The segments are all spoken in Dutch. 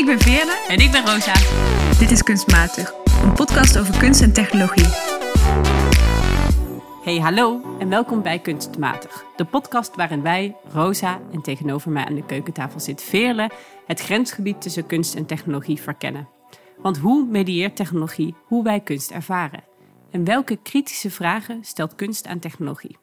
Ik ben Veerle. En ik ben Rosa. Dit is Kunstmatig, een podcast over kunst en technologie. Hey, hallo en welkom bij Kunstmatig. De podcast waarin wij, Rosa en tegenover mij aan de keukentafel zit Veerle, het grensgebied tussen kunst en technologie verkennen. Want hoe medieert technologie hoe wij kunst ervaren? En welke kritische vragen stelt kunst aan technologie?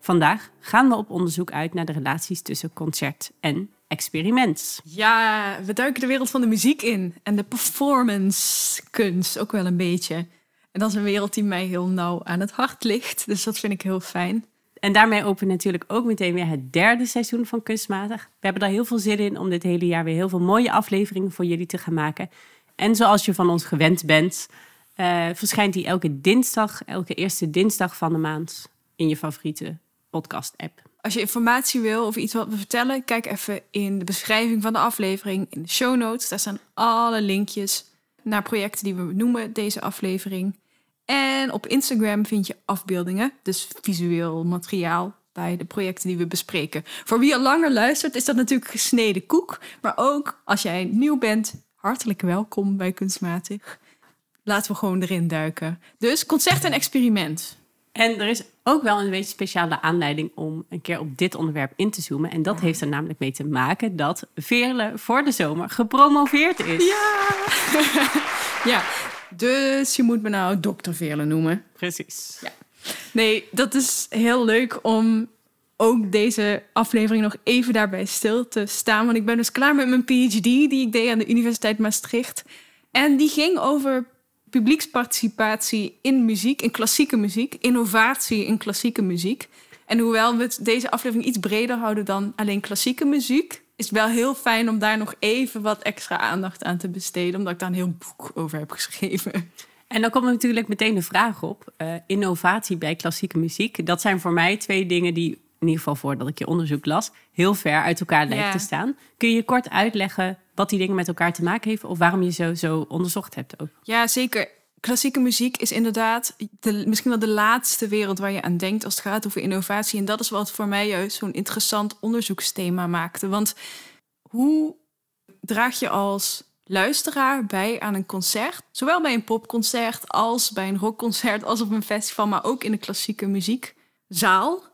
Vandaag gaan we op onderzoek uit naar de relaties tussen concert en experiment. Ja, we duiken de wereld van de muziek in en de performance kunst ook wel een beetje. En dat is een wereld die mij heel nauw aan het hart ligt, dus dat vind ik heel fijn. En daarmee openen we natuurlijk ook meteen weer het derde seizoen van Kunstmatig. We hebben daar heel veel zin in om dit hele jaar weer heel veel mooie afleveringen voor jullie te gaan maken. En zoals je van ons gewend bent, uh, verschijnt die elke dinsdag, elke eerste dinsdag van de maand in je favoriete podcast-app. Als je informatie wil of iets wat we vertellen, kijk even in de beschrijving van de aflevering, in de show notes. Daar staan alle linkjes naar projecten die we noemen deze aflevering. En op Instagram vind je afbeeldingen, dus visueel materiaal bij de projecten die we bespreken. Voor wie al langer luistert, is dat natuurlijk gesneden koek. Maar ook als jij nieuw bent, hartelijk welkom bij Kunstmatig. Laten we gewoon erin duiken. Dus concert en experiment. En er is ook wel een beetje speciale aanleiding om een keer op dit onderwerp in te zoomen. En dat heeft er namelijk mee te maken dat Veerle voor de zomer gepromoveerd is. Ja! ja, dus je moet me nou dokter Veerle noemen. Precies. Ja. Nee, dat is heel leuk om ook deze aflevering nog even daarbij stil te staan. Want ik ben dus klaar met mijn PhD die ik deed aan de Universiteit Maastricht. En die ging over publieksparticipatie in muziek, in klassieke muziek, innovatie in klassieke muziek. En hoewel we deze aflevering iets breder houden dan alleen klassieke muziek, is het wel heel fijn om daar nog even wat extra aandacht aan te besteden, omdat ik daar een heel boek over heb geschreven. En dan komt natuurlijk meteen de vraag op: uh, innovatie bij klassieke muziek. Dat zijn voor mij twee dingen die, in ieder geval voordat ik je onderzoek las, heel ver uit elkaar lijken te staan. Kun je kort uitleggen wat die dingen met elkaar te maken heeft of waarom je zo, zo onderzocht hebt ook. Ja, zeker. Klassieke muziek is inderdaad de, misschien wel de laatste wereld waar je aan denkt als het gaat over innovatie. En dat is wat voor mij juist zo'n interessant onderzoeksthema maakte. Want hoe draag je als luisteraar bij aan een concert, zowel bij een popconcert als bij een rockconcert, als op een festival, maar ook in de klassieke muziekzaal?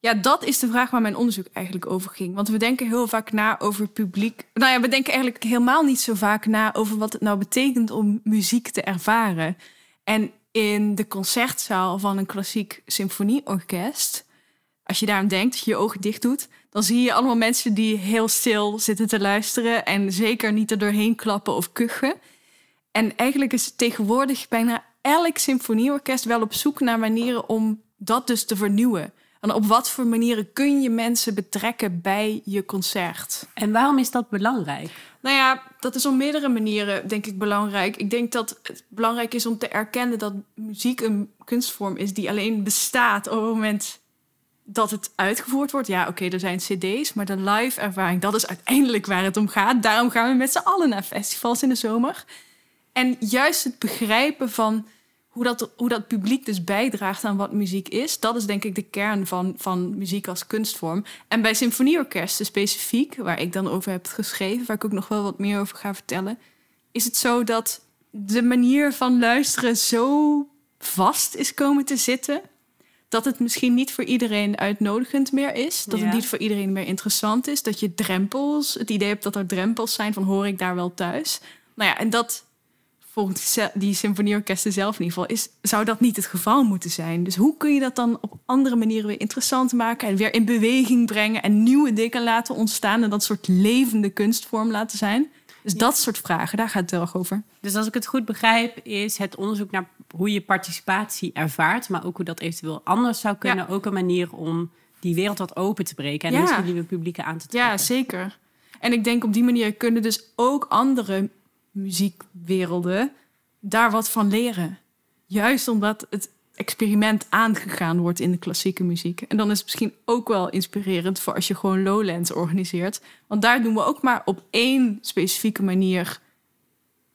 Ja, dat is de vraag waar mijn onderzoek eigenlijk over ging. Want we denken heel vaak na over publiek. Nou ja, we denken eigenlijk helemaal niet zo vaak na over wat het nou betekent om muziek te ervaren. En in de concertzaal van een klassiek symfonieorkest, als je daarom denkt, als je je ogen dicht doet, dan zie je allemaal mensen die heel stil zitten te luisteren en zeker niet er doorheen klappen of kuchen. En eigenlijk is tegenwoordig bijna elk symfonieorkest wel op zoek naar manieren om dat dus te vernieuwen. En op wat voor manieren kun je mensen betrekken bij je concert? En waarom is dat belangrijk? Nou ja, dat is op meerdere manieren, denk ik, belangrijk. Ik denk dat het belangrijk is om te erkennen dat muziek een kunstvorm is die alleen bestaat op het moment dat het uitgevoerd wordt. Ja, oké, er zijn CD's, maar de live ervaring, dat is uiteindelijk waar het om gaat. Daarom gaan we met z'n allen naar festivals in de zomer. En juist het begrijpen van hoe dat, hoe dat publiek dus bijdraagt aan wat muziek is, dat is denk ik de kern van, van muziek als kunstvorm. En bij symfonieorkesten specifiek, waar ik dan over heb geschreven, waar ik ook nog wel wat meer over ga vertellen, is het zo dat de manier van luisteren zo vast is komen te zitten. Dat het misschien niet voor iedereen uitnodigend meer is. Dat het niet voor iedereen meer interessant is. Dat je drempels, het idee hebt dat er drempels zijn van hoor ik daar wel thuis. Nou ja, en dat volgens die symfonieorkesten zelf in ieder geval, is, zou dat niet het geval moeten zijn. Dus hoe kun je dat dan op andere manieren weer interessant maken en weer in beweging brengen en nieuwe dingen laten ontstaan en dat soort levende kunstvorm laten zijn? Dus dat soort vragen, daar gaat het heel erg over. Dus als ik het goed begrijp, is het onderzoek naar hoe je participatie ervaart, maar ook hoe dat eventueel anders zou kunnen, ook een manier om die wereld wat open te breken en ja. misschien nieuwe publieken aan te trekken. Ja, zeker. En ik denk op die manier kunnen dus ook andere muziekwerelden daar wat van leren. Juist omdat het experiment aangegaan wordt in de klassieke muziek. En dan is het misschien ook wel inspirerend voor als je gewoon Lowlands organiseert. Want daar doen we ook maar op één specifieke manier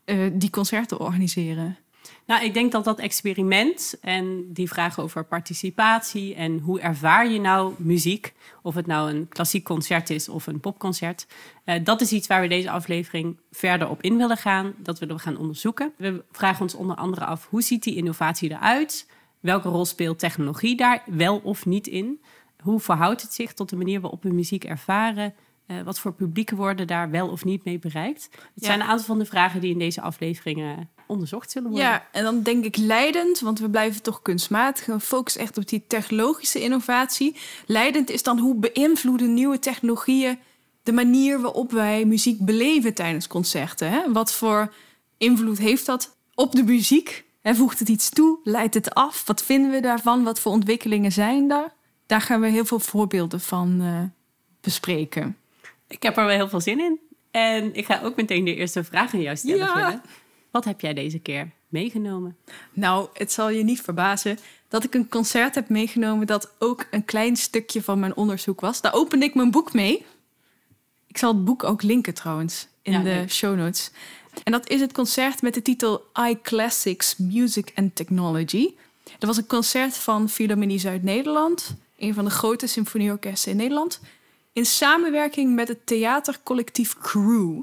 uh, die concerten organiseren. Nou, ik denk dat dat experiment en die vragen over participatie en hoe ervaar je nou muziek, of het nou een klassiek concert is of een popconcert, uh, dat is iets waar we deze aflevering verder op in willen gaan. Dat willen we gaan onderzoeken. We vragen ons onder andere af hoe ziet die innovatie eruit? Welke rol speelt technologie daar wel of niet in? Hoe verhoudt het zich tot de manier waarop we muziek ervaren? Uh, wat voor publieken worden daar wel of niet mee bereikt? Het zijn een aantal van de vragen die in deze afleveringen onderzocht zullen worden. Ja, en dan denk ik leidend, want we blijven toch kunstmatig. We focussen echt op die technologische innovatie. Leidend is dan hoe beïnvloeden nieuwe technologieën de manier waarop wij muziek beleven tijdens concerten. Hè? Wat voor invloed heeft dat op de muziek? Hè, voegt het iets toe? Leidt het af? Wat vinden we daarvan? Wat voor ontwikkelingen zijn daar? Daar gaan we heel veel voorbeelden van uh, bespreken. Ik heb er wel heel veel zin in. En ik ga ook meteen de eerste vraag aan jou stellen. Ja. Wat heb jij deze keer meegenomen? Nou, het zal je niet verbazen dat ik een concert heb meegenomen dat ook een klein stukje van mijn onderzoek was. Daar opende ik mijn boek mee. Ik zal het boek ook linken trouwens in de show notes. En dat is het concert met de titel iClassics Music and Technology. Dat was een concert van Philharmonie Zuid-Nederland, een van de grote symfonieorkesten in Nederland, in samenwerking met het theatercollectief Crew.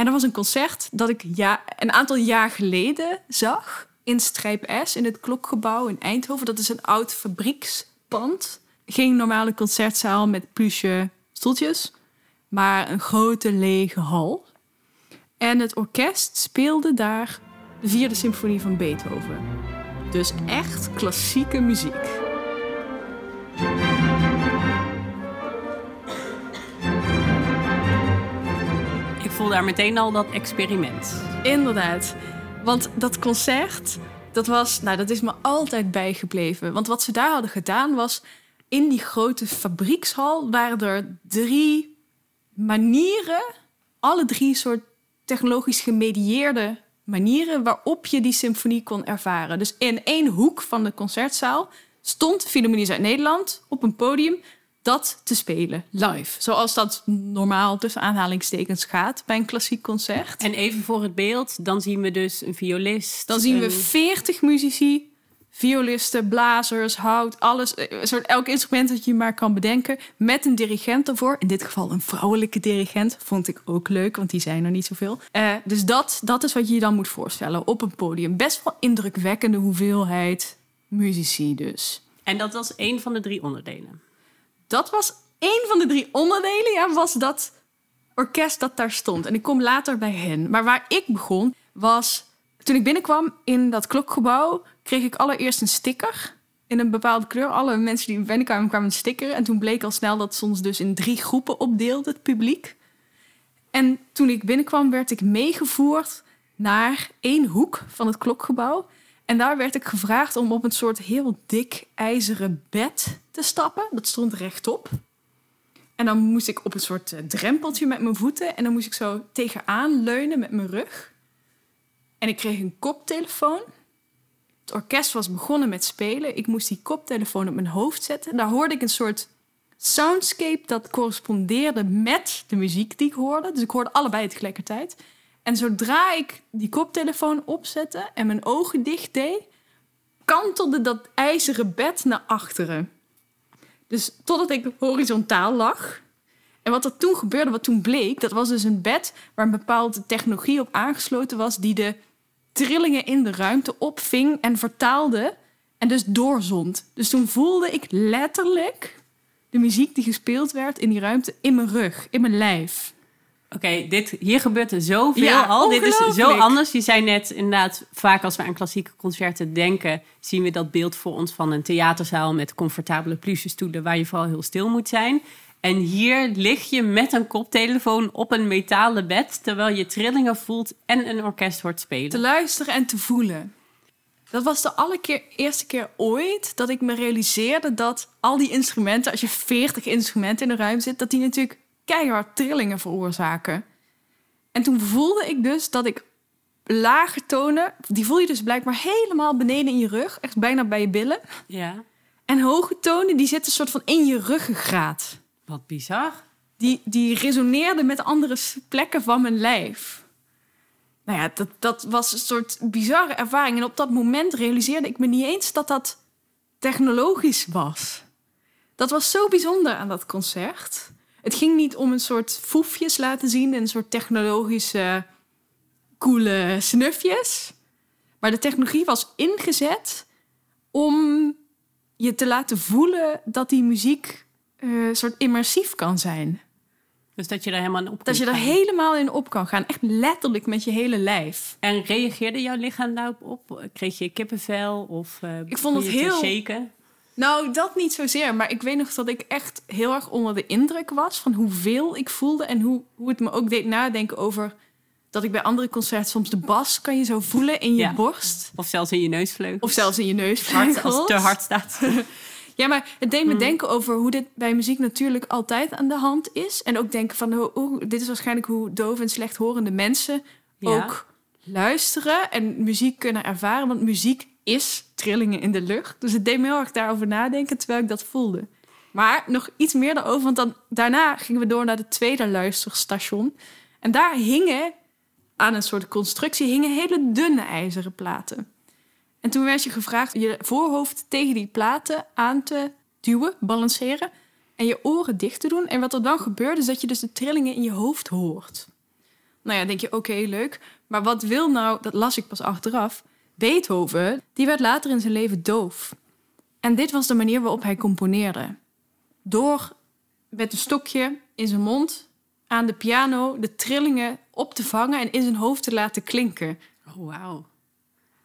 En dat was een concert dat ik ja, een aantal jaar geleden zag in Strijp S in het Klokgebouw in Eindhoven. Dat is een oud fabriekspand. Geen normale concertzaal met pluche stoeltjes, maar een grote lege hal. En het orkest speelde daar de vierde symfonie van Beethoven. Dus echt klassieke muziek. Voel daar meteen al dat experiment. Inderdaad. Want dat concert, dat was, nou, dat is me altijd bijgebleven. Want wat ze daar hadden gedaan was, in die grote fabriekshal waren er drie manieren, alle drie soort technologisch gemedieerde manieren waarop je die symfonie kon ervaren. Dus in één hoek van de concertzaal stond Philharmonie uit Nederland op een podium dat te spelen live. Zoals dat normaal tussen aanhalingstekens gaat bij een klassiek concert. En even voor het beeld, dan zien we dus een violist. Dan zien we 40 muzici violisten, blazers, hout, alles. Een eh, soort elk instrument dat je maar kan bedenken. Met een dirigent ervoor. In dit geval een vrouwelijke dirigent. Vond ik ook leuk, want die zijn er niet zoveel. Uh, dus dat, dat is wat je je dan moet voorstellen op een podium. Best wel indrukwekkende hoeveelheid muzici dus. En dat was één van de drie onderdelen? Dat was één van de drie onderdelen, ja, was dat orkest dat daar stond. En ik kom later bij hen. Maar waar ik begon, was toen ik binnenkwam in dat klokgebouw kreeg ik allereerst een sticker in een bepaalde kleur. Alle mensen die binnenkwamen kwamen een sticker. En toen bleek al snel dat ze ons dus in drie groepen opdeelde, het publiek. En toen ik binnenkwam werd ik meegevoerd naar één hoek van het klokgebouw. En daar werd ik gevraagd om op een soort heel dik ijzeren bed te stappen. Dat stond rechtop. En dan moest ik op een soort eh, drempeltje met mijn voeten. En dan moest ik zo tegenaan leunen met mijn rug. En ik kreeg een koptelefoon. Het orkest was begonnen met spelen. Ik moest die koptelefoon op mijn hoofd zetten. Daar hoorde ik een soort soundscape dat correspondeerde met de muziek die ik hoorde. Dus ik hoorde allebei tegelijkertijd. En zodra ik die koptelefoon opzette en mijn ogen dicht deed, kantelde dat ijzeren bed naar achteren. Dus totdat ik horizontaal lag. En wat er toen gebeurde, wat toen bleek, dat was dus een bed waar een bepaalde technologie op aangesloten was die de trillingen in de ruimte opving en vertaalde en dus doorzond. Dus toen voelde ik letterlijk de muziek die gespeeld werd in die ruimte in mijn rug, in mijn lijf. Oké, dit hier gebeurt er zoveel ja, al. Dit is zo anders. Je zei net inderdaad, vaak als we aan klassieke concerten denken, zien we dat beeld voor ons van een theaterzaal met comfortabele pluche stoelen waar je vooral heel stil moet zijn. En hier lig je met een koptelefoon op een metalen bed, terwijl je trillingen voelt en een orkest hoort spelen. Te luisteren en te voelen. Dat was de allereerste keer ooit dat ik me realiseerde dat al die instrumenten, als je 40 instrumenten in de ruimte zit, dat die natuurlijk keihard trillingen veroorzaken. En toen voelde ik dus dat ik lage tonen, die voel je dus blijkbaar helemaal beneden in je rug, echt bijna bij je billen. Ja. En hoge tonen, die zitten soort van in je ruggengraat. Wat bizar. Die, die resoneerde met andere plekken van mijn lijf. nou ja, dat, dat was een soort bizarre ervaring. En op dat moment realiseerde ik me niet eens dat dat technologisch was. Dat was zo bijzonder aan dat concert. Het ging niet om een soort foefjes laten zien, een soort technologische coole snufjes. Maar de technologie was ingezet om je te laten voelen dat die muziek uh, soort immersief kan zijn. Dus dat je er helemaal in op kan Dat je er helemaal in op kan gaan. Echt letterlijk met je hele lijf. En reageerde jouw lichaam daarop op? Kreeg je kippenvel of uh, ik vond het heel shaken? Nou, dat niet zozeer. Maar ik weet nog dat ik echt heel erg onder de indruk was van hoeveel ik voelde en hoe, hoe het me ook deed nadenken over dat ik bij andere concerten soms de bas kan je zo voelen in je borst. Of zelfs in je neusvleugel. Of zelfs in je neusvleugels. Als het te hard staat. ja, maar het deed me mm. denken over hoe dit bij muziek natuurlijk altijd aan de hand is. En ook denken van, oh, oh dit is waarschijnlijk hoe doof en slechthorende mensen ook luisteren en muziek kunnen ervaren. Want muziek is trillingen in de lucht. Dus het deed me heel erg daarover nadenken terwijl ik dat voelde. Maar nog iets meer daarover, want dan, daarna gingen we door naar het tweede luisterstation. En daar hingen aan een soort constructie hingen hele dunne ijzeren platen. En toen werd je gevraagd je voorhoofd tegen die platen aan te duwen, balanceren en je oren dicht te doen. En wat er dan gebeurt is dat je dus de trillingen in je hoofd hoort. Nou ja, denk je, oké, leuk. Maar wat wil nou, dat las ik pas achteraf, Beethoven, die werd later in zijn leven doof. En dit was de manier waarop hij componeerde. Door met een stokje in zijn mond aan de piano de trillingen op te vangen en in zijn hoofd te laten klinken. Oh, wauw.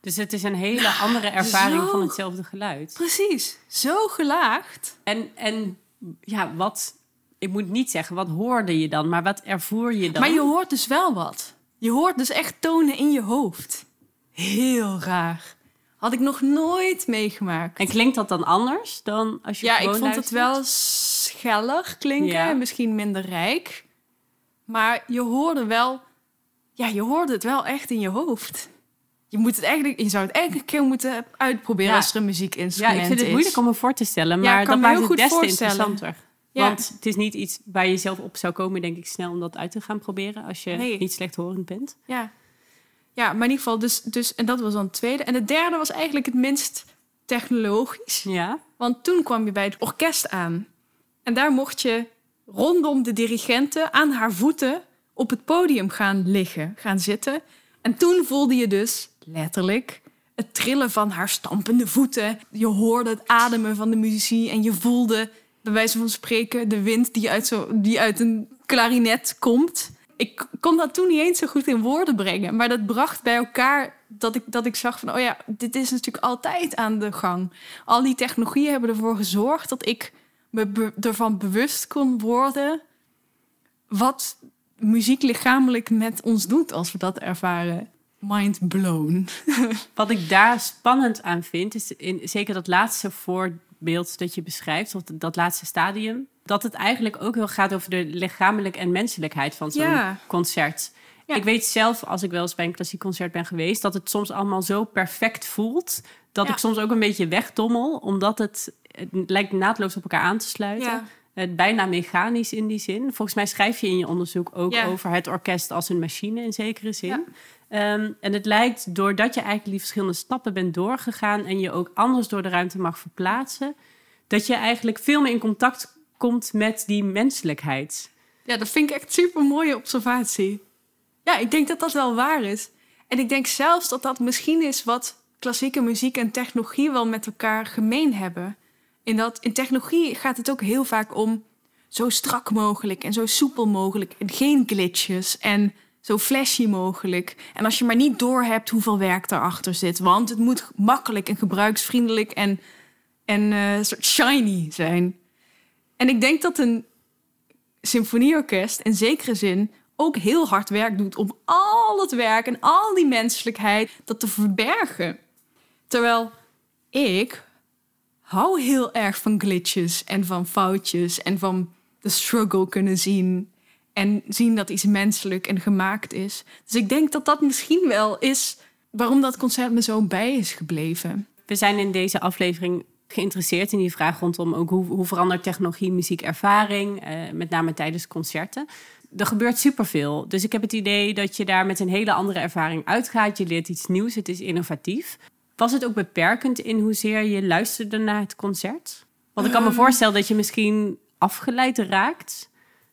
Dus het is een hele andere ervaring van hetzelfde geluid. Precies, zo gelaagd. En, en ja, wat, ik moet niet zeggen, wat hoorde je dan, maar wat ervoer je dan? Maar je hoort dus wel wat. Je hoort dus echt tonen in je hoofd. Heel raar. Had ik nog nooit meegemaakt. En klinkt dat dan anders dan als je Ja, ik vond het wel scheller klinken en misschien minder rijk. Maar je hoorde wel, ja, je hoorde het wel echt in je hoofd. Je, moet het eigenlijk, je zou het eigenlijk een keer moeten uitproberen als er een muziekinstrument is. Ja, ik vind het moeilijk om me voor te stellen, maar ja, dat maakt het des te interessanter. Want het is niet iets waar je zelf op zou komen, denk ik, snel om dat uit te gaan proberen als je nee. niet slechthorend bent. Ja. Ja, maar in ieder geval, dus, dus, en dat was dan het tweede. En het derde was eigenlijk het minst technologisch. Ja. Want toen kwam je bij het orkest aan. En daar mocht je rondom de dirigenten aan haar voeten op het podium gaan liggen, gaan zitten. En toen voelde je dus letterlijk het trillen van haar stampende voeten. Je hoorde het ademen van de muzici en je voelde, bij wijze van spreken, de wind die uit, zo, die uit een klarinet komt. Ik kon dat toen niet eens zo goed in woorden brengen, maar dat bracht bij elkaar dat ik, dat ik zag van, oh ja, dit is natuurlijk altijd aan de gang. Al die technologieën hebben ervoor gezorgd dat ik me ervan bewust kon worden wat muziek lichamelijk met ons doet als we dat ervaren. Mind blown. Wat ik daar spannend aan vind, is in, zeker dat laatste voorbeeld dat je beschrijft, of dat laatste stadium, dat het eigenlijk ook heel gaat over de lichamelijk en menselijkheid van zo'n concert. Ik weet zelf, als ik wel eens bij een klassiek concert ben geweest, dat het soms allemaal zo perfect voelt. Dat ik soms ook een beetje wegdommel, omdat het het lijkt naadloos op elkaar aan te sluiten. Het bijna mechanisch in die zin. Volgens mij schrijf je in je onderzoek ook over het orkest als een machine in zekere zin. Ehm, en het lijkt doordat je eigenlijk die verschillende stappen bent doorgegaan en je ook anders door de ruimte mag verplaatsen, dat je eigenlijk veel meer in contact komt met die menselijkheid. Ja, dat vind ik echt super mooie observatie. Ja, ik denk dat dat wel waar is. En ik denk zelfs dat dat misschien is wat klassieke muziek en technologie wel met elkaar gemeen hebben in, dat, in technologie gaat het ook heel vaak om zo strak mogelijk en zo soepel mogelijk. En geen glitches en zo flashy mogelijk. En als je maar niet doorhebt hoeveel werk daarachter zit. Want het moet makkelijk en gebruiksvriendelijk en, en uh, soort shiny zijn. En ik denk dat een symfonieorkest in zekere zin ook heel hard werk doet om al het werk en al die menselijkheid dat te verbergen. Terwijl ik hou heel erg van glitches en van foutjes en van de struggle kunnen zien. En zien dat iets menselijk en gemaakt is. Dus ik denk dat dat misschien wel is waarom dat concert me zo bij is gebleven. We zijn in deze aflevering geïnteresseerd in die vraag rondom ook hoe, hoe verandert technologie muziekervaring, uh, met name tijdens concerten. Er gebeurt superveel. Dus ik heb het idee dat je daar met een hele andere ervaring uitgaat. Je leert iets nieuws, het is innovatief. Was het ook beperkend in hoezeer je luisterde naar het concert? Want ik kan me ehm. voorstellen dat je misschien afgeleid raakt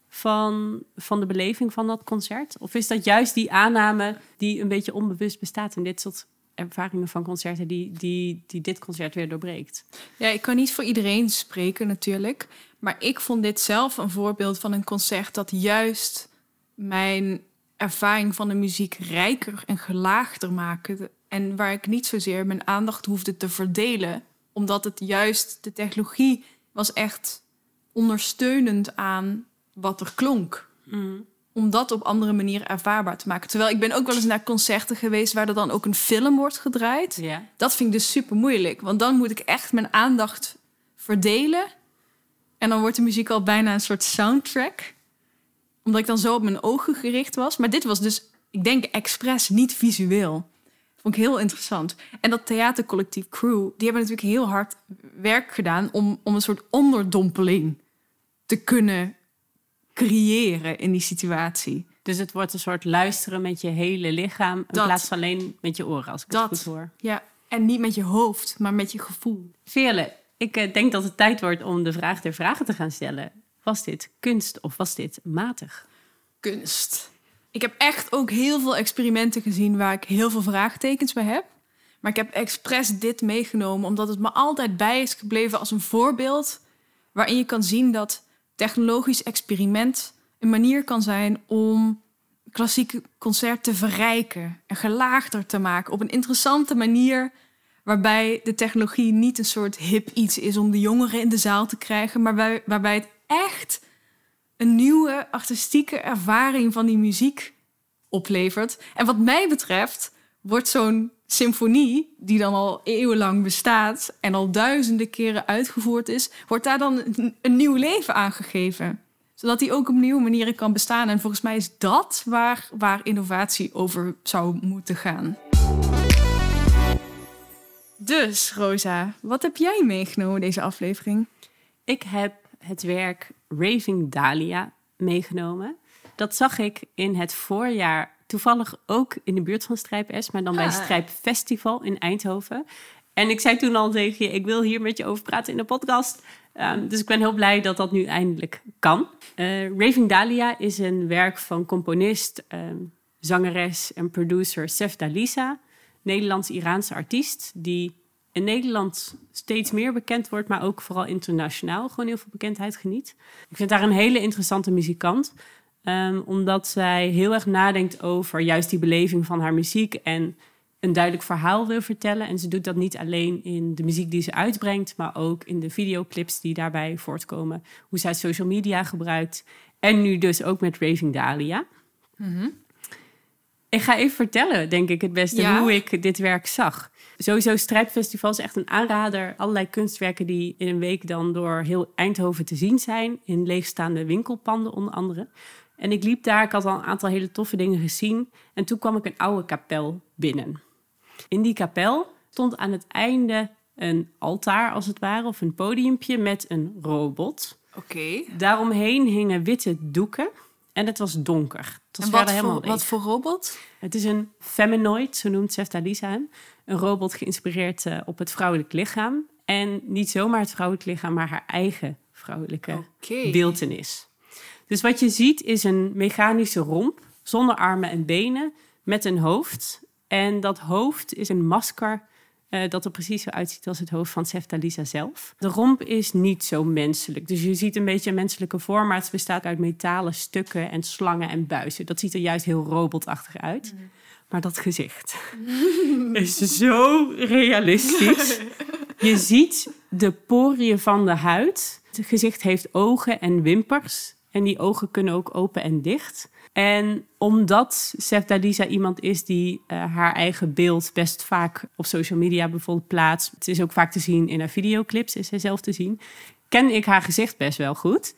van, van de beleving van dat concert? Of is dat juist die aanname die een beetje onbewust bestaat in dit soort ervaringen van concerten die, die, die dit concert weer doorbreekt? Ja, ik kan niet voor iedereen spreken natuurlijk. Maar ik vond dit zelf een voorbeeld van een concert dat juist mijn ervaring van de muziek rijker en gelaagder maakte. En waar ik niet zozeer mijn aandacht hoefde te verdelen, omdat het juist de technologie was echt ondersteunend aan wat er klonk. Mm. Om dat op andere manieren ervaarbaar te maken. Terwijl ik ben ook wel eens naar concerten geweest waar er dan ook een film wordt gedraaid. Ja. Dat vind ik dus super moeilijk. Want dan moet ik echt mijn aandacht verdelen. En dan wordt de muziek al bijna een soort soundtrack. Omdat ik dan zo op mijn ogen gericht was. Maar dit was dus, ik denk, expres niet visueel. Vond ik heel interessant. En dat theatercollectief Crew, die hebben natuurlijk heel hard werk gedaan om, om een soort onderdompeling te kunnen creëren in die situatie. Dus het wordt een soort luisteren met je hele lichaam in plaats van alleen met je oren, als ik dat, het goed hoor. Ja, en niet met je hoofd, maar met je gevoel. Veerle, ik eh, denk dat het tijd wordt om de vraag der vragen te gaan stellen. Was dit kunst of was dit matig? Kunst. Ik heb echt ook heel veel experimenten gezien waar ik heel veel vraagtekens bij heb. Maar ik heb expres dit meegenomen omdat het me altijd bij is gebleven als een voorbeeld waarin je kan zien dat technologisch experiment een manier kan zijn om klassieke concert te verrijken en gelaagder te maken op een interessante manier waarbij de technologie niet een soort hip iets is om de jongeren in de zaal te krijgen, maar waarbij, waarbij het echt een nieuwe artistieke ervaring van die muziek oplevert. En wat mij betreft wordt zo'n symfonie, die dan al eeuwenlang bestaat en al duizenden keren uitgevoerd is, wordt daar dan een, nieuw leven aangegeven. Zodat die ook op nieuwe manieren kan bestaan. En volgens mij is dat waar, waar innovatie over zou moeten gaan. Dus, Rosa, wat heb jij meegenomen deze aflevering? Ik heb het werk Raving Dahlia meegenomen. Dat zag ik in het voorjaar toevallig ook in de buurt van Strijp S, maar dan bij ah. Strijp Festival in Eindhoven. En ik zei toen al tegen je, ik wil hier met je over praten in de podcast. Ehm, dus ik ben heel blij dat dat nu eindelijk kan. Uh, Raving Dahlia is een werk van componist, ehm, zangeres en producer Sef Dalisa. Nederlands-Iraanse artiest die in Nederland steeds meer bekend wordt, maar ook vooral internationaal gewoon heel veel bekendheid geniet. Ik vind haar een hele interessante muzikant. Ehm, omdat zij heel erg nadenkt over juist die beleving van haar muziek en een duidelijk verhaal wil vertellen. En ze doet dat niet alleen in de muziek die ze uitbrengt, maar ook in de videoclips die daarbij voortkomen. Hoe zij social media gebruikt. En nu dus ook met Raving Dahlia. Mhm. Ik ga even vertellen, denk ik, het beste hoe ik dit werk zag. Sowieso Strijpfestival is echt een aanrader. Allerlei kunstwerken die in een week dan door heel Eindhoven te zien zijn. In leegstaande winkelpanden onder andere. En ik liep daar, ik had al een aantal hele toffe dingen gezien. En toen kwam ik een oude kapel binnen. In die kapel stond aan het einde een altaar, als het ware, of een podiumpje met een robot. Oké. Daaromheen hingen witte doeken en het was donker. Het was en wat, helemaal voor, wat voor robot? Het is een feminoid, zo noemt Sefta Lisa hem. Een robot geïnspireerd uh, op het vrouwelijk lichaam. En niet zomaar het vrouwelijk lichaam, maar haar eigen vrouwelijke okay. beeltenis. Dus wat je ziet is een mechanische romp zonder armen en benen met een hoofd. En dat hoofd is een masker uh, dat er precies zo uitziet als het hoofd van Seftalisa zelf. De romp is niet zo menselijk. Dus je ziet een beetje een menselijke vorm, maar het bestaat uit metalen stukken en slangen en buizen. Dat ziet er juist heel robotachtig uit. Mhm. Maar dat gezicht is zo realistisch. Je ziet de poriën van de huid. Het gezicht heeft ogen en wimpers. En die ogen kunnen ook open en dicht. En omdat Sef Dalisa iemand is die uh, haar eigen beeld best vaak op social media bijvoorbeeld plaatst. Het is ook vaak te zien in haar videoclips, is zij zelf te zien. Ken ik haar gezicht best wel goed.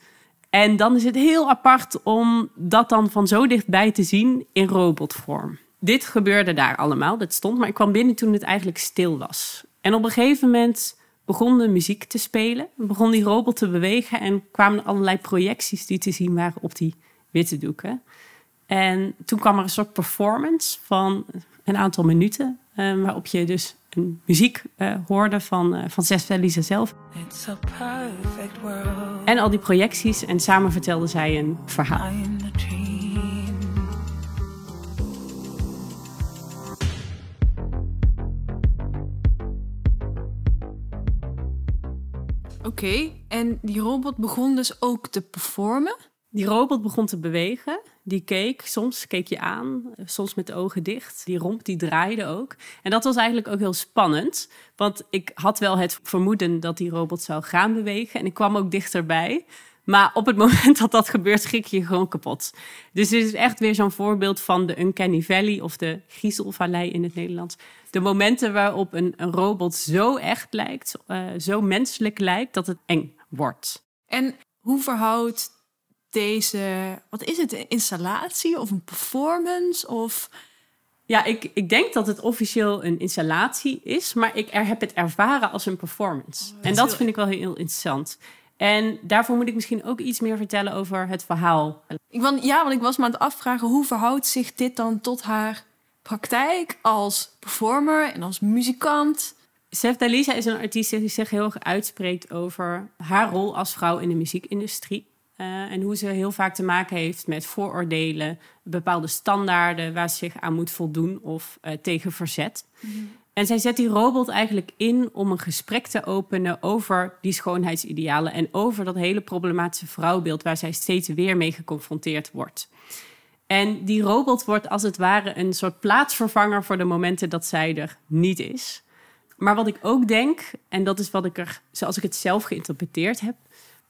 En dan is het heel apart om dat dan van zo dichtbij te zien in robotvorm. Dit gebeurde daar allemaal, dat stond, maar ik kwam binnen toen het eigenlijk stil was. En op een gegeven moment begon de muziek te spelen, begon die robot te bewegen en kwamen allerlei projecties die te zien waren op die witte doeken. En toen kwam er een soort performance van een aantal minuten, uh, waarop je dus een muziek uh, hoorde van, uh, van Seth Lisa zelf. En al die projecties en samen vertelden zij een verhaal. Okay, en die robot begon dus ook te performen? Die robot begon te bewegen. Die keek, soms keek je aan, soms met de ogen dicht. Die romp die draaide ook. En dat was eigenlijk ook heel spannend. Want ik had wel het vermoeden dat die robot zou gaan bewegen. En ik kwam ook dichterbij. Maar op het moment dat dat gebeurt, schrik je gewoon kapot. Dus dit is echt weer zo'n voorbeeld van de Uncanny Valley of de Griezelvallei in het Nederlands. De momenten waarop een, een robot zo echt lijkt, uh, zo menselijk lijkt, dat het eng wordt. En hoe verhoudt deze, wat is het, een installatie of een performance? Of... Ja, ik, ik denk dat het officieel een installatie is, maar ik er, heb het ervaren als een performance. Oh, en dat vind ik wel heel interessant. En daarvoor moet ik misschien ook iets meer vertellen over het verhaal. Ik, want, ja, want ik was me aan het afvragen, hoe verhoudt zich dit dan tot haar praktijk als performer en als muzikant? Sef Dalisa is een artiest die zich heel erg uitspreekt over haar rol als vrouw in de muziekindustrie. Uh, en hoe ze heel vaak te maken heeft met vooroordelen, bepaalde standaarden waar ze zich aan moet voldoen of uh, tegen verzet. Mm -hmm. En zij zet die robot eigenlijk in om een gesprek te openen over die schoonheidsidealen en over dat hele problematische vrouwbeeld waar zij steeds weer mee geconfronteerd wordt. En die robot wordt als het ware een soort plaatsvervanger voor de momenten dat zij er niet is. Maar wat ik ook denk, en dat is wat ik er, zoals ik het zelf geïnterpreteerd heb,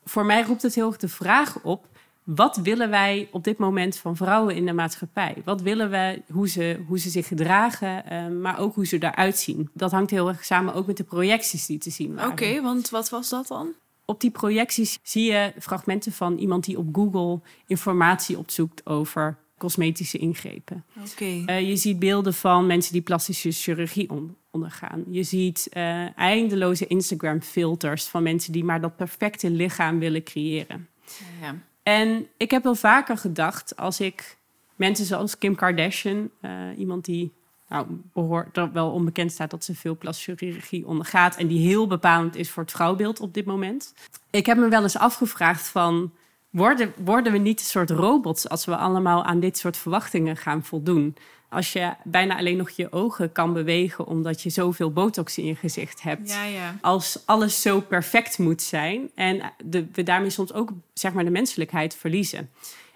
voor mij roept het heel erg de vraag op: wat willen wij op dit moment van vrouwen in de maatschappij? Wat willen we, hoe ze, hoe ze zich gedragen, uh, maar ook hoe ze eruit zien? Dat hangt heel erg samen ook met de projecties die te zien waren. Oké, okay, want wat was dat dan? Op die projecties zie je fragmenten van iemand die op Google informatie opzoekt over cosmetische ingrepen. Okay. Uh, je ziet beelden van mensen die plastische chirurgie on ondergaan. Je ziet uh, eindeloze Instagram-filters van mensen die maar dat perfecte lichaam willen creëren. Ja. En ik heb wel vaker gedacht, als ik mensen zoals Kim Kardashian, uh, iemand die nou, behoort, er wel onbekend staat dat ze veel plastische chirurgie ondergaat en die heel bepalend is voor het vrouwbeeld op dit moment. Ik heb me wel eens afgevraagd van, worden, worden we niet een soort robots als we allemaal aan dit soort verwachtingen gaan voldoen? Als je bijna alleen nog je ogen kan bewegen omdat je zoveel botox in je gezicht hebt. Ja, ja. Als alles zo perfect moet zijn en de, we daarmee soms ook zeg maar, de menselijkheid verliezen.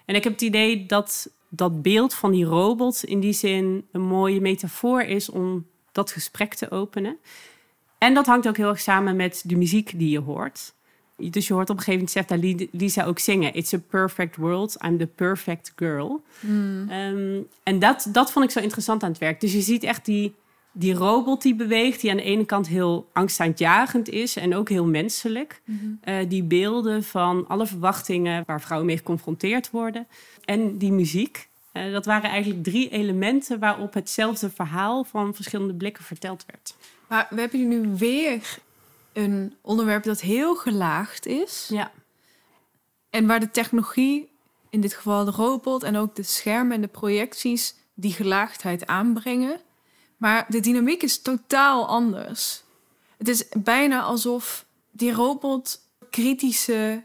En ik heb het idee dat dat beeld van die robot in die zin een mooie metafoor is om dat gesprek te openen. En dat hangt ook heel erg samen met de muziek die je hoort. Dus je hoort op een gegeven moment zegt Lisa ook zingen. It's a perfect world, I'm the perfect girl. Mm. Um, en dat, dat vond ik zo interessant aan het werk. Dus je ziet echt die, die robot die beweegt, die aan de ene kant heel angstaanjagend is en ook heel menselijk. Mm -hmm. uh, die beelden van alle verwachtingen waar vrouwen mee geconfronteerd worden. En die muziek. Uh, dat waren eigenlijk drie elementen waarop hetzelfde verhaal van verschillende blikken verteld werd. Maar we hebben nu weer een onderwerp dat heel gelaagd is. Ja. En waar de technologie, in dit geval de robot en ook de schermen en de projecties, die gelaagdheid aanbrengen. Maar de dynamiek is totaal anders. Het is bijna alsof die robot kritische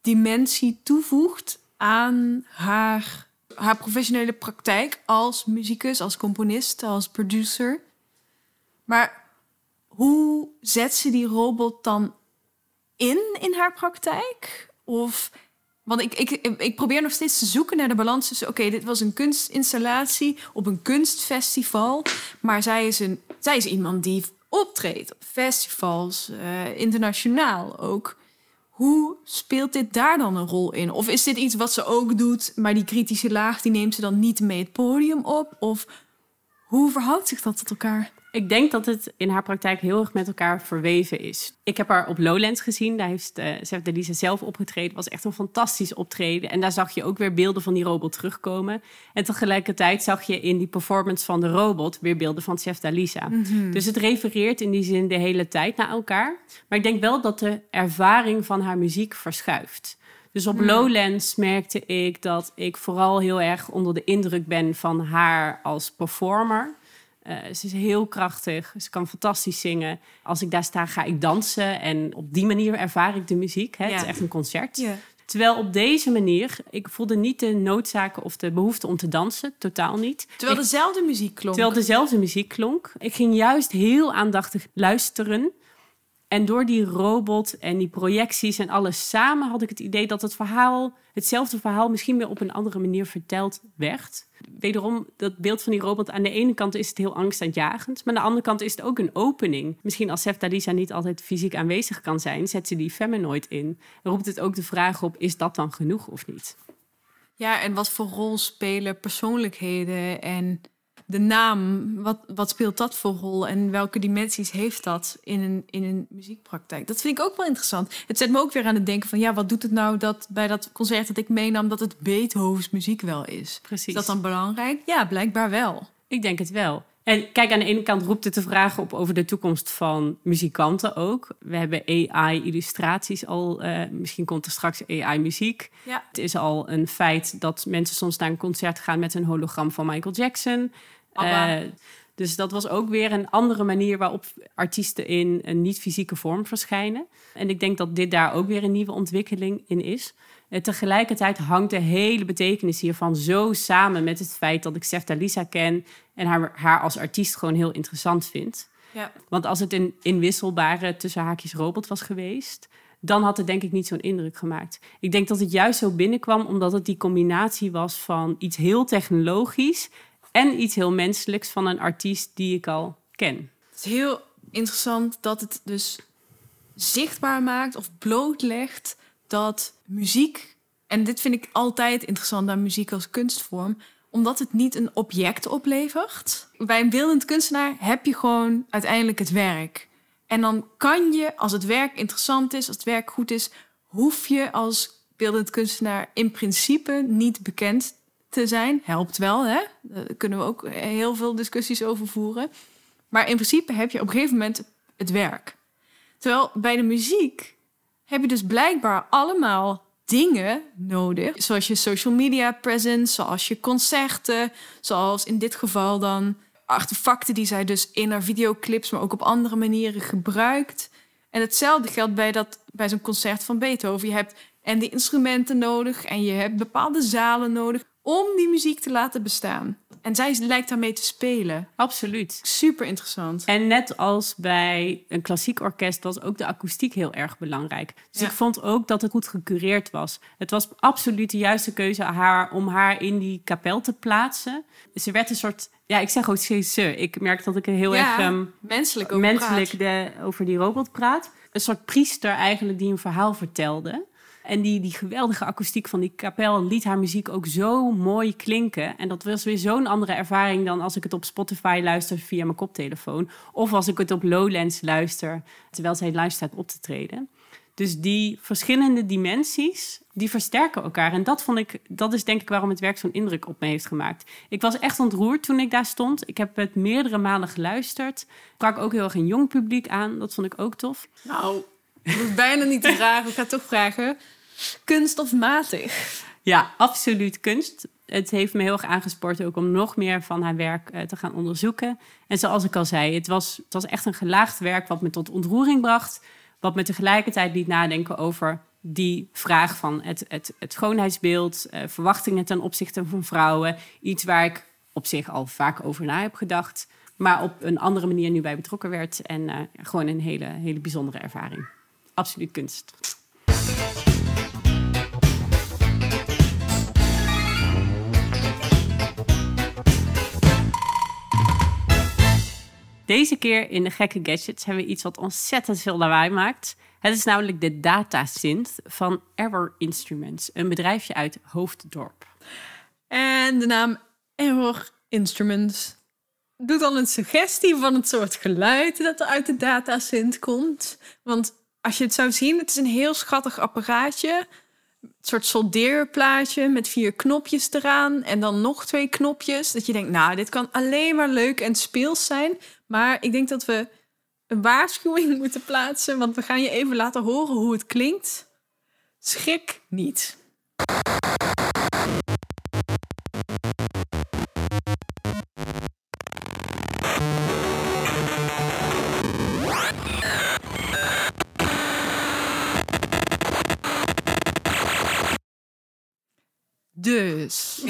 dimensie toevoegt aan haar, haar professionele praktijk als muzikus, als componist, als producer. Maar hoe zet ze die robot dan in in haar praktijk? Of, want ik, ik, ik probeer nog steeds te zoeken naar de balans tussen... oké, dit was een kunstinstallatie op een kunstfestival... maar zij is, een, zij is iemand die optreedt op festivals, uh, internationaal ook. Hoe speelt dit daar dan een rol in? Of is dit iets wat ze ook doet, maar die kritische laag... die neemt ze dan niet mee het podium op? Of hoe verhoudt zich dat tot elkaar? Ik denk dat het in haar praktijk heel erg met elkaar verweven is. Ik heb haar op Lowlands gezien. Daar heeft uh, Sef Delisa zelf opgetreden. Was echt een fantastisch optreden. En daar zag je ook weer beelden van die robot terugkomen. En tegelijkertijd zag je in die performance van de robot weer beelden van Chef Dalisa. Mhm. Dus het refereert in die zin de hele tijd naar elkaar. Maar ik denk wel dat de ervaring van haar muziek verschuift. Dus op Hmm. Lowlands merkte ik dat ik vooral heel erg onder de indruk ben van haar als performer. Eh, ze is heel krachtig, ze kan fantastisch zingen. Als ik daar sta, ga ik dansen en op die manier ervaar ik de muziek. Hè? Het is echt een concert. Ja. Terwijl op deze manier, ik voelde niet de noodzaken of de behoefte om te dansen, totaal niet. Terwijl Ik- dezelfde muziek klonk. Terwijl dezelfde muziek klonk. Ik ging juist heel aandachtig luisteren. En door die robot en die projecties en alles samen had ik het idee dat het verhaal, hetzelfde verhaal, misschien weer op een andere manier verteld werd. Wederom, dat beeld van die robot, aan de ene kant is het heel angstaanjagend, maar aan de andere kant is het ook een opening. Misschien als Sef Dalisa niet altijd fysiek aanwezig kan zijn, zet ze die feminoid in. Roept het ook de vraag op, is dat dan genoeg of niet? Ja, en wat voor rol spelen persoonlijkheden en de naam? Wat, wat speelt dat voor rol en welke dimensies heeft dat in een, in een muziekpraktijk? Dat vind ik ook wel interessant. Het zet me ook weer aan het denken van ja, wat doet het nou dat bij dat concert dat ik meenam dat het Beethovens muziek wel is? Precies. Is dat dan belangrijk? Ja, blijkbaar wel. Ik denk het wel. En kijk, aan de ene kant roept het de vraag op over de toekomst van muzikanten ook. We hebben AI-illustraties al. eh, misschien komt er straks AI-muziek. Ja. Het is al een feit dat mensen soms naar een concert gaan met een hologram van Michael Jackson. Eh, dus dat was ook weer een andere manier waarop artiesten in een niet-fysieke vorm verschijnen. En ik denk dat dit daar ook weer een nieuwe ontwikkeling in is. Eh, tegelijkertijd hangt de hele betekenis hiervan zo samen met het feit dat ik Sefta Lisa ken en haar, haar als artiest gewoon heel interessant vind. Ja. Want als het een inwisselbare tussen haakjes robot was geweest, dan had het denk ik niet zo'n indruk gemaakt. Ik denk dat het juist zo binnenkwam omdat het die combinatie was van iets heel technologisch en iets heel menselijks van een artiest die ik al ken. Het is heel interessant dat het dus zichtbaar maakt of blootlegt dat muziek, en dit vind ik altijd interessant aan muziek als kunstvorm, omdat het niet een object oplevert. Bij een beeldend kunstenaar heb je gewoon uiteindelijk het werk. En dan kan je, als het werk interessant is, als het werk goed is, hoef je als beeldend kunstenaar in principe niet bekend te zijn. Helpt wel, hè? Daar kunnen we ook heel veel discussies over voeren. Maar in principe heb je op een gegeven moment het werk. Terwijl bij de muziek heb je dus blijkbaar allemaal dingen nodig. Zoals je social media presence, zoals je concerten, zoals in dit geval dan artefacten die zij dus in haar videoclips, maar ook op andere manieren gebruikt. En hetzelfde geldt bij, dat, bij zo'n concert van Beethoven. Je hebt en die instrumenten nodig en je hebt bepaalde zalen nodig om die muziek te laten bestaan. En zij lijkt daarmee te spelen. Absoluut. Super interessant. En net als bij een klassiek orkest was ook de akoestiek heel erg belangrijk. Dus Ja. ik vond ook dat het goed gecureerd was. Het was absoluut de juiste keuze haar, om haar in die kapel te plaatsen. Ze werd een soort, ja, ik zeg ook steeds ze. Ik merk dat ik heel Ja, erg ehm, menselijk over menselijk de, over die robot praat. Een soort priester eigenlijk die een verhaal vertelde. En die, die geweldige akoestiek van die kapel liet haar muziek ook zo mooi klinken. En dat was weer zo'n andere ervaring dan als ik het op Spotify luister via mijn koptelefoon. Of als ik het op Lowlands luister terwijl zij live staat op te treden. Dus die verschillende dimensies, die versterken elkaar. En dat vond ik, dat is denk ik waarom het werk zo'n indruk op me heeft gemaakt. Ik was echt ontroerd toen ik daar stond. Ik heb het meerdere malen geluisterd. Sprak ook heel erg een jong publiek aan. Dat vond ik ook tof. Nou, ik hoef bijna niet te vragen. Ik ga toch vragen. Kunst of matig? Ja, absoluut kunst. Het heeft me heel erg aangespoord ook om nog meer van haar werk eh, te gaan onderzoeken. En zoals ik al zei, het was, het was echt een gelaagd werk wat me tot ontroering bracht. Wat me tegelijkertijd liet nadenken over die vraag van het, het, het schoonheidsbeeld, eh, verwachtingen ten opzichte van vrouwen. Iets waar ik op zich al vaak over na heb gedacht, maar op een andere manier nu bij betrokken werd. En eh, gewoon een hele, hele bijzondere ervaring. Absoluut kunst. Deze keer in de gekke gadgets hebben we iets wat ontzettend veel lawaai maakt. Het is namelijk de datasynth van Error Instruments, een bedrijfje uit Hoofddorp. En de naam Error Instruments. doe dan een suggestie van het soort geluid dat er uit de datasynth komt. Want als je het zou zien, het is een heel schattig apparaatje. Een soort soldeerplaatje met vier knopjes eraan. En dan nog twee knopjes. Dat je denkt, nou, dit kan alleen maar leuk en speels zijn. Maar ik denk dat we een waarschuwing moeten plaatsen. Want we gaan je even laten horen hoe het klinkt. Schrik niet. Dus.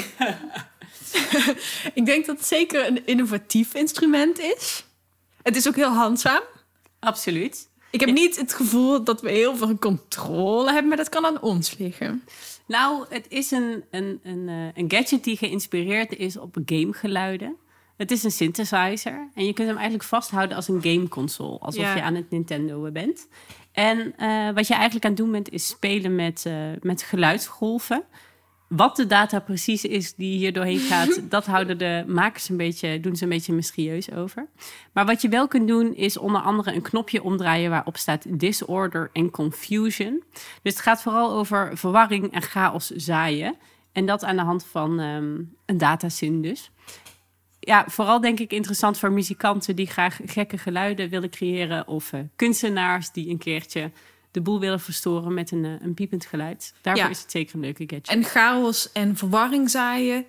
ik denk dat het zeker een innovatief instrument is. Het is ook heel handzaam. Absoluut. Ik heb niet het gevoel dat we heel veel controle hebben, maar dat kan aan ons liggen. Nou, het is een, een, een, eh, een gadget die geïnspireerd is op gamegeluiden. Het is een synthesizer en je kunt hem eigenlijk vasthouden als een gameconsole, alsof Ja. je aan het Nintendo bent. En eh, wat je eigenlijk aan het doen bent, is spelen met, eh, met geluidsgolven. Wat de data precies is die hier doorheen gaat, dat houden de makers een beetje, doen ze een beetje mysterieus over. Maar wat je wel kunt doen, is onder andere een knopje omdraaien waarop staat disorder en confusion. Dus het gaat vooral over verwarring en chaos zaaien. En dat aan de hand van ehm, een datasyn dus. Ja, vooral denk ik interessant voor muzikanten die graag gekke geluiden willen creëren. Of eh, kunstenaars die een keertje de boel willen verstoren met een, eh, een piepend geluid. Daarvoor Ja. is het zeker een leuke gadget. En chaos en verwarring zaaien,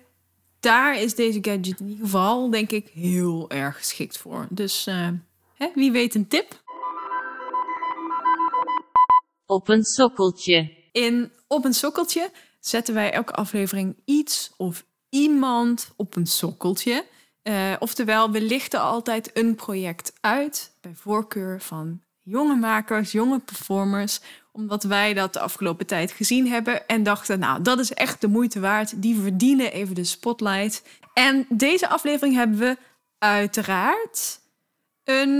daar is deze gadget in ieder geval, denk ik, heel erg geschikt voor. Dus eh, hè, wie weet een tip? Op een sokkeltje. In Op een Sokkeltje zetten wij elke aflevering iets of iemand op een sokkeltje. Eh, oftewel, we lichten altijd een project uit, bij voorkeur van jonge makers, jonge performers, omdat wij dat de afgelopen tijd gezien hebben en dachten, nou, dat is echt de moeite waard. Die verdienen even de spotlight. En deze aflevering hebben we uiteraard een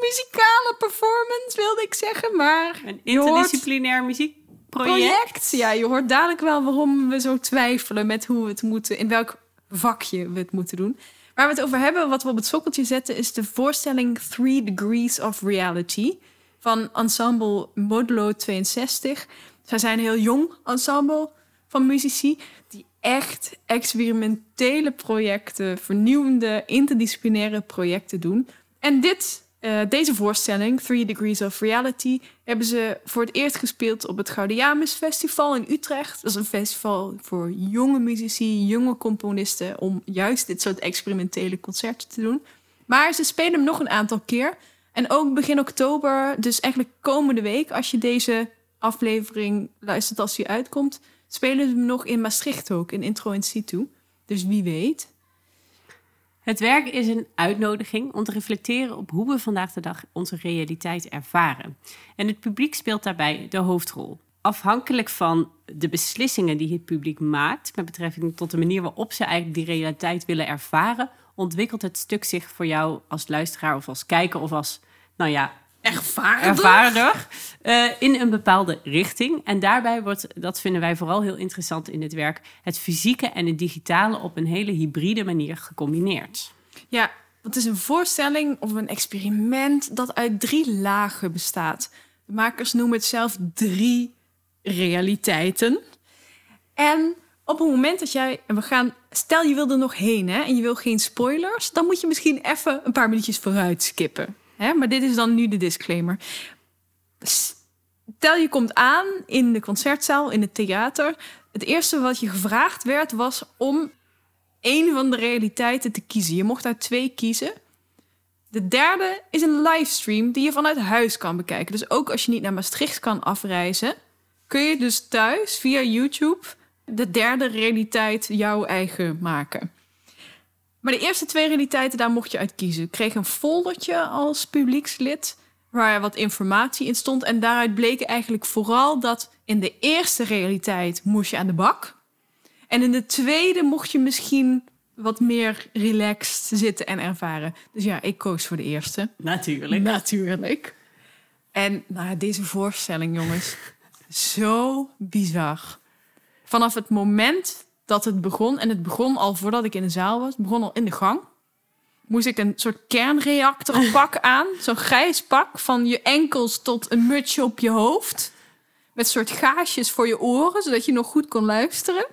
muzikale performance, wilde ik zeggen, maar Een hoort- interdisciplinair muziekproject. project. Ja, je hoort dadelijk wel waarom we zo twijfelen met hoe we het moeten, in welk vakje we het moeten doen. Waar we het over hebben, wat we op het sokkeltje zetten, is de voorstelling Three Degrees of Reality van ensemble Modulo 62. Zij zijn een heel jong ensemble van muzici die echt experimentele projecten, vernieuwende, interdisciplinaire projecten doen. En dit, eh, deze voorstelling, Three Degrees of Reality, hebben ze voor het eerst gespeeld op het Gaudiamus Festival in Utrecht. Dat is een festival voor jonge muzici, jonge componisten, om juist dit soort experimentele concerten te doen. Maar ze spelen hem nog een aantal keer. En ook begin oktober, dus eigenlijk komende week, als je deze aflevering luistert als die uitkomt, spelen ze hem nog in Maastricht ook, in Intro in Situ. Dus wie weet. Het werk is een uitnodiging om te reflecteren op hoe we vandaag de dag onze realiteit ervaren. En het publiek speelt daarbij de hoofdrol. Afhankelijk van de beslissingen die het publiek maakt, met betrekking tot de manier waarop ze eigenlijk die realiteit willen ervaren, ontwikkelt het stuk zich voor jou als luisteraar of als kijker of als, nou ja. Ervaarder eh, in een bepaalde richting. En daarbij wordt, dat vinden wij vooral heel interessant in het werk, het fysieke en het digitale op een hele hybride manier gecombineerd. Ja, het is een voorstelling of een experiment dat uit drie lagen bestaat. De makers noemen het zelf drie realiteiten. En op het moment dat jij, en we gaan, stel je wil er nog heen hè, en je wil geen spoilers, dan moet je misschien even een paar minuutjes vooruit skippen. Hè? Maar dit is dan nu de disclaimer. Stel je komt aan in de concertzaal, in het theater. Het eerste wat je gevraagd werd was om één van de realiteiten te kiezen. Je mocht uit twee kiezen. De derde is een livestream die je vanuit huis kan bekijken. Dus ook als je niet naar Maastricht kan afreizen, kun je dus thuis via YouTube de derde realiteit jouw eigen maken. Maar de eerste twee realiteiten, daar mocht je uit kiezen. Ik kreeg een foldertje als publiekslid waar wat informatie in stond. En daaruit bleek eigenlijk vooral dat in de eerste realiteit moest je aan de bak. En in de tweede mocht je misschien wat meer relaxed zitten en ervaren. Dus ja, ik koos voor de eerste. Natuurlijk. Natuurlijk. En nou, deze voorstelling, jongens, zo bizar. Vanaf het moment dat het begon, en het begon al voordat ik in de zaal was, het begon al in de gang. moest ik een soort kernreactorpak aan. Zo'n grijs pak van je enkels tot een mutsje op je hoofd. Met soort gaasjes voor je oren, zodat je nog goed kon luisteren.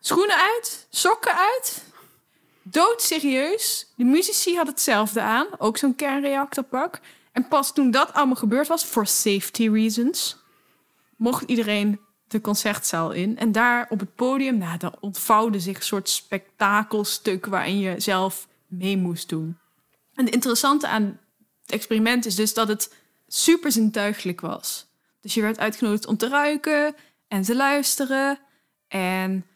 Schoenen uit, sokken uit. Doodserieus. De muzici hadden hetzelfde aan. Ook zo'n kernreactorpak. En pas toen dat allemaal gebeurd was, for safety reasons, mocht iedereen de concertzaal in. En daar op het podium, nou, dan ontvouwde zich een soort spektakelstuk waarin je zelf mee moest doen. En het interessante aan het experiment is dus dat het super zintuigelijk was. Dus je werd uitgenodigd om te ruiken en te luisteren en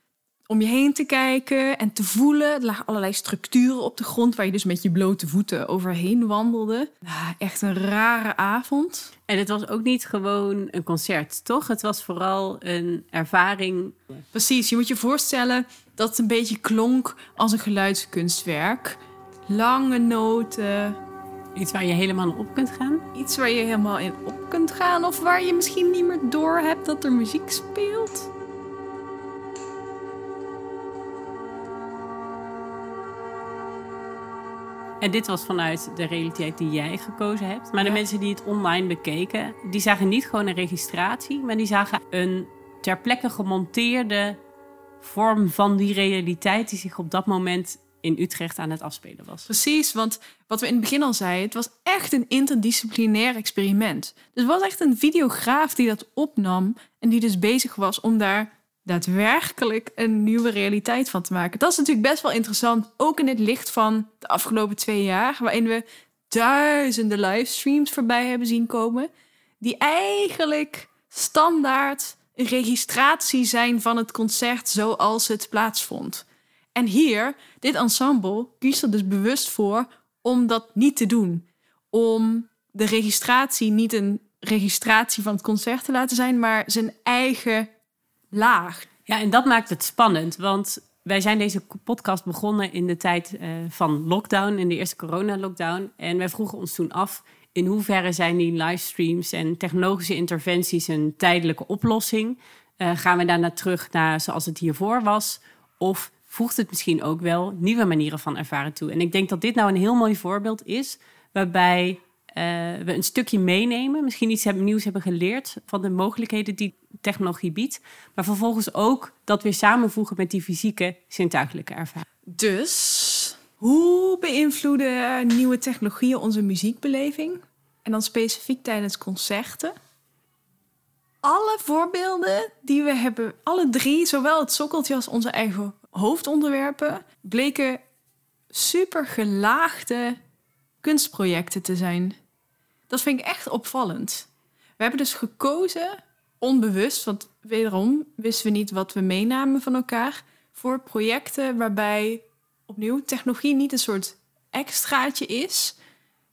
om je heen te kijken en te voelen. Er lagen allerlei structuren op de grond waar je dus met je blote voeten overheen wandelde. Nou, echt een rare avond. En het was ook niet gewoon een concert, toch? Het was vooral een ervaring. Precies, je moet je voorstellen dat het een beetje klonk als een geluidskunstwerk. Lange noten, Iets waar je helemaal op kunt gaan. iets waar je helemaal in op kunt gaan of waar je misschien niet meer door hebt dat er muziek speelt. En dit was vanuit de realiteit die jij gekozen hebt. Maar de Ja. mensen die het online bekeken, die zagen niet gewoon een registratie, maar die zagen een ter plekke gemonteerde vorm van die realiteit die zich op dat moment in Utrecht aan het afspelen was. Precies, want wat we in het begin al zeiden, het was echt een interdisciplinair experiment. Dus het was echt een videograaf die dat opnam en die dus bezig was om daar daadwerkelijk een nieuwe realiteit van te maken. Dat is natuurlijk best wel interessant, ook in het licht van de afgelopen twee jaar, waarin we duizenden livestreams voorbij hebben zien komen, die eigenlijk standaard een registratie zijn van het concert zoals het plaatsvond. En hier, dit ensemble kiest er dus bewust voor om dat niet te doen. Om de registratie niet een registratie van het concert te laten zijn, maar zijn eigen laag. Ja, en dat maakt het spannend, want wij zijn deze podcast begonnen in de tijd eh, van lockdown, in de eerste corona-lockdown. En wij vroegen ons toen af, in hoeverre zijn die livestreams en technologische interventies een tijdelijke oplossing? Eh, gaan we daarna terug naar zoals het hiervoor was? Of voegt het misschien ook wel nieuwe manieren van ervaren toe? En ik denk dat dit nou een heel mooi voorbeeld is, waarbij we een stukje meenemen, misschien iets hebben, nieuws hebben geleerd van de mogelijkheden die technologie biedt, maar vervolgens ook dat weer samenvoegen met die fysieke zintuigelijke ervaring. Dus, hoe beïnvloeden nieuwe technologieën onze muziekbeleving? En dan specifiek tijdens concerten? Alle voorbeelden die we hebben, alle drie, zowel het sokkeltje als onze eigen hoofdonderwerpen, bleken super gelaagde kunstprojecten te zijn. Dat vind ik echt opvallend. We hebben dus gekozen, onbewust, want wederom wisten we niet wat we meenamen van elkaar, voor projecten waarbij opnieuw technologie niet een soort extraatje is,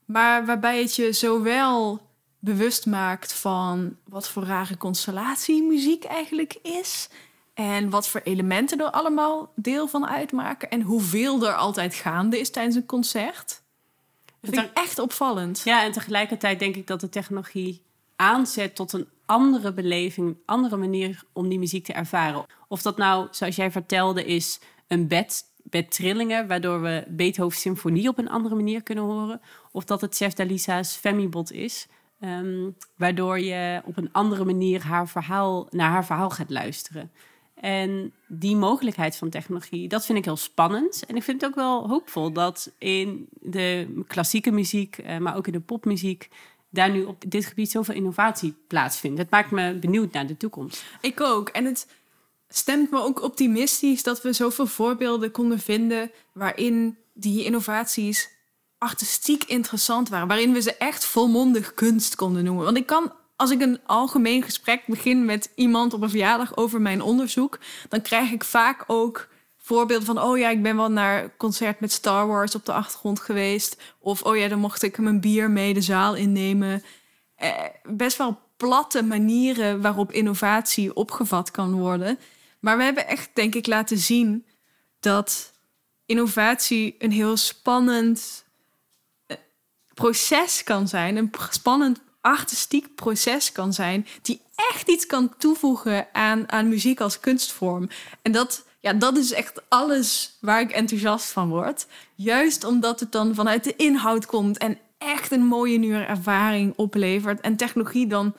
maar waarbij het je zowel bewust maakt van wat voor rare constellatie muziek eigenlijk is. En wat voor elementen er allemaal deel van uitmaken. En hoeveel er altijd gaande is tijdens een concert. Dat vind ik echt opvallend. Ja, en tegelijkertijd denk ik dat de technologie aanzet tot een andere beleving, een andere manier om die muziek te ervaren. Of dat nou, zoals jij vertelde, is een bed, bedtrillingen, waardoor we Beethoven's symfonie op een andere manier kunnen horen. Of dat het Chef Dalisa's Femibot is, ehm, waardoor je op een andere manier haar verhaal, naar haar verhaal gaat luisteren. En die mogelijkheid van technologie, dat vind ik heel spannend. En ik vind het ook wel hoopvol dat in de klassieke muziek, eh, maar ook in de popmuziek, daar nu op dit gebied zoveel innovatie plaatsvindt. Het maakt me benieuwd naar de toekomst. Ik ook. En het stemt me ook optimistisch dat we zoveel voorbeelden konden vinden waarin die innovaties artistiek interessant waren. Waarin we ze echt volmondig kunst konden noemen. Want ik kan, als ik een algemeen gesprek begin met iemand op een verjaardag over mijn onderzoek, dan krijg ik vaak ook voorbeelden van, oh ja, ik ben wel naar concert met Star Wars op de achtergrond geweest. Of, oh ja, dan mocht ik mijn bier mee de zaal innemen. Eh, best wel platte manieren waarop innovatie opgevat kan worden. Maar we hebben echt, denk ik, laten zien dat innovatie een heel spannend eh, proces kan zijn. Een spannend artistiek proces kan zijn. Die echt iets kan toevoegen aan, aan muziek als kunstvorm. En dat Ja, dat is echt alles waar ik enthousiast van word. Juist omdat het dan vanuit de inhoud komt en echt een mooie nieuwe ervaring oplevert. En technologie dan,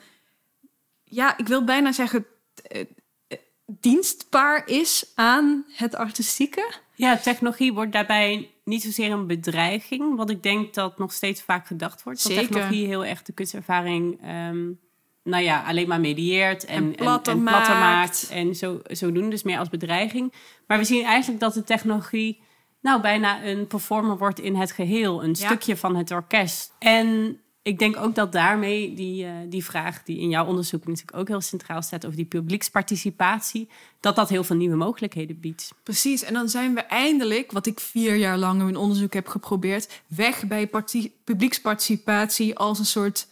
ja, ik wil bijna zeggen, eh, eh, dienstbaar is aan het artistieke. Ja, technologie wordt daarbij niet zozeer een bedreiging. Wat ik denk dat nog steeds vaak gedacht wordt. Zeker. Dat technologie heel echt de kunstervaring... ehm, nou ja, alleen maar medieert en, En platter en, en platter maakt. maakt. En zo, zo doen, dus meer als bedreiging. Maar we zien eigenlijk dat de technologie nou bijna een performer wordt in het geheel. Een Ja. stukje van het orkest. En ik denk ook dat daarmee die, eh, die vraag die in jouw onderzoek natuurlijk ook heel centraal staat... over die publieksparticipatie, dat dat heel veel nieuwe mogelijkheden biedt. Precies, en dan zijn we eindelijk, wat ik vier jaar lang in mijn onderzoek heb geprobeerd, weg bij parti- publieksparticipatie als een soort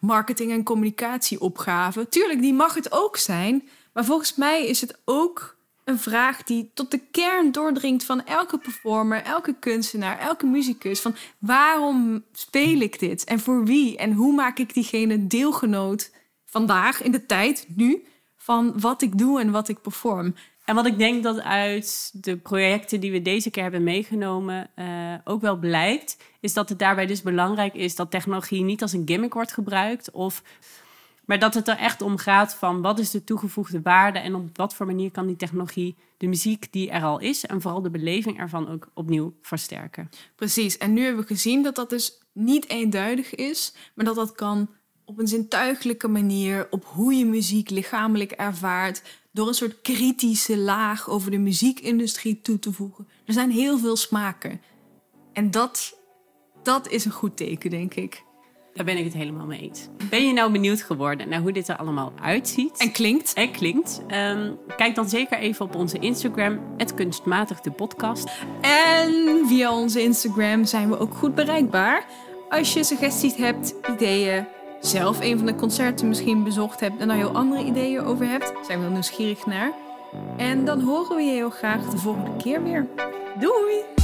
marketing- en communicatieopgave. Tuurlijk, die mag het ook zijn, maar volgens mij is het ook een vraag die tot de kern doordringt van elke performer, elke kunstenaar, elke muzikus. Van waarom speel ik dit en voor wie en hoe maak ik diegene deelgenoot vandaag in de tijd, nu, van wat ik doe en wat ik perform. En wat ik denk dat uit de projecten die we deze keer hebben meegenomen eh, ook wel blijkt, is dat het daarbij dus belangrijk is dat technologie niet als een gimmick wordt gebruikt, of, maar dat het er echt om gaat van wat is de toegevoegde waarde en op wat voor manier kan die technologie de muziek die er al is en vooral de beleving ervan ook opnieuw versterken. Precies, en nu hebben we gezien dat dat dus niet eenduidig is, maar dat dat kan op een zintuigelijke manier, op hoe je muziek lichamelijk ervaart, door een soort kritische laag over de muziekindustrie toe te voegen. Er zijn heel veel smaken. En dat, dat is een goed teken, denk ik. Daar ben ik het helemaal mee eens. Ben je nou benieuwd geworden naar hoe dit er allemaal uitziet? En klinkt. en klinkt? Ehm, kijk dan zeker even op onze Instagram, het kunstmatig de podcast. En via onze Instagram zijn we ook goed bereikbaar. Als je suggesties hebt, ideeën, zelf een van de concerten misschien bezocht hebt en daar heel andere ideeën over hebt, zijn we heel nieuwsgierig naar. En dan horen we je heel graag de volgende keer weer. Doei!